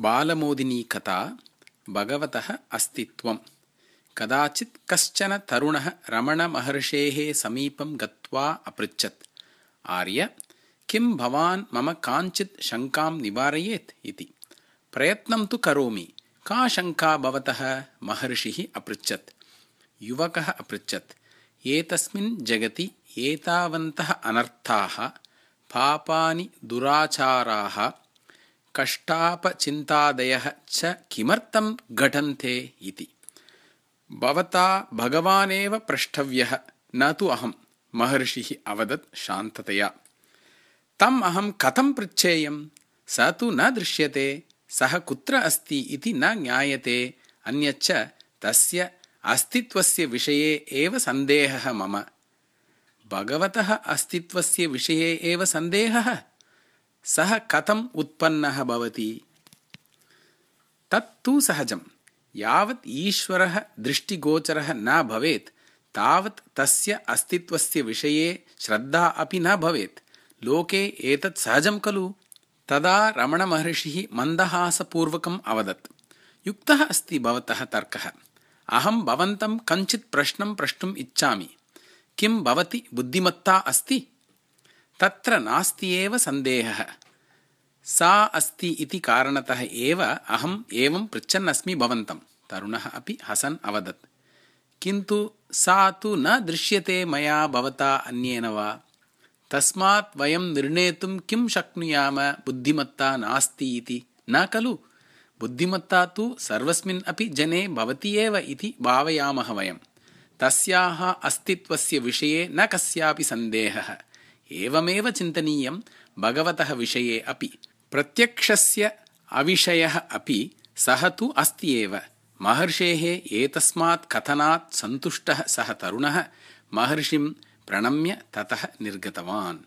बालमोदिनी कथा भगवतः अस्तित्वम्। कदाचित् कश्चन तरुणः रमणमहर्षेः समीपं गत्वा अपृच्छत्। आर्य किं भवान् मम काञ्चित् शङ्कां निवारयेत् इति। प्रयत्नं तु करोमि। का शङ्का भवतः? महर्षिः अपृच्छत्। युवकः अपृच्छत्। एतस्मिन् जगति एतावन्तः अनर्थाः पापानि दुराचाराः कष्टापचिन्तादयः च किमर्थं घटन्ते इति। भवता भगवानेव प्रष्टव्यः न तु अहं। महर्षिः अवदत् शान्ततया। तम् अहं कथं पृच्छेयं? स तु न दृश्यते सः कुत्र अस्ति इति न ज्ञायते अन्यच्च तस्य अस्तित्वस्य विषये एव सन्देहः मम। भगवतः अस्तित्वस्य विषये एव सन्देहः सः कथम् उत्पन्नः भवति? तत्तु सहजम्। यावत् ईश्वरः दृष्टिगोचरः न भवेत् तावत् तस्य अस्तित्वस्य विषये श्रद्धा अपि न भवेत्। लोके एतत् सहजं खलु? तदा रमणमहर्षिः मन्दहासपूर्वकम् अवदत्। युक्तः अस्ति भवतः तर्कः। अहं भवन्तं कञ्चित् प्रश्नं प्रष्टुम् इच्छामि। किं भवति बुद्धिमत्ता अस्ति तत्र नास्ति एव सन्देहः। सा अस्ति इति कारणतः एव अहम् एवं पृच्छन्नस्मि भवन्तं तरुणः अपि हसन् अवदत्। किन्तु सा तु न दृश्यते मया भवता अन्येन वा। तस्मात् वयं निर्णेतुं किं शक्नुयाम? बुद्धिमत्ता नास्ति इति। न खलु। बुद्धिमत्ता तु सर्वस्मिन् अपि जने भवति एव इति भावयामः वयं तस्याः अस्तित्वस्य विषये न कस्यापि सन्देहः एवमेव चिन्तनीयं भगवतः विषये अपि। प्रत्यक्षस्य अविषयः अपि सः तु अस्ति एव। महर्षेः एतस्मात् कथनात् सन्तुष्टः सः तरुणः। महर्षिं प्रणम्य ततः निर्गतवान्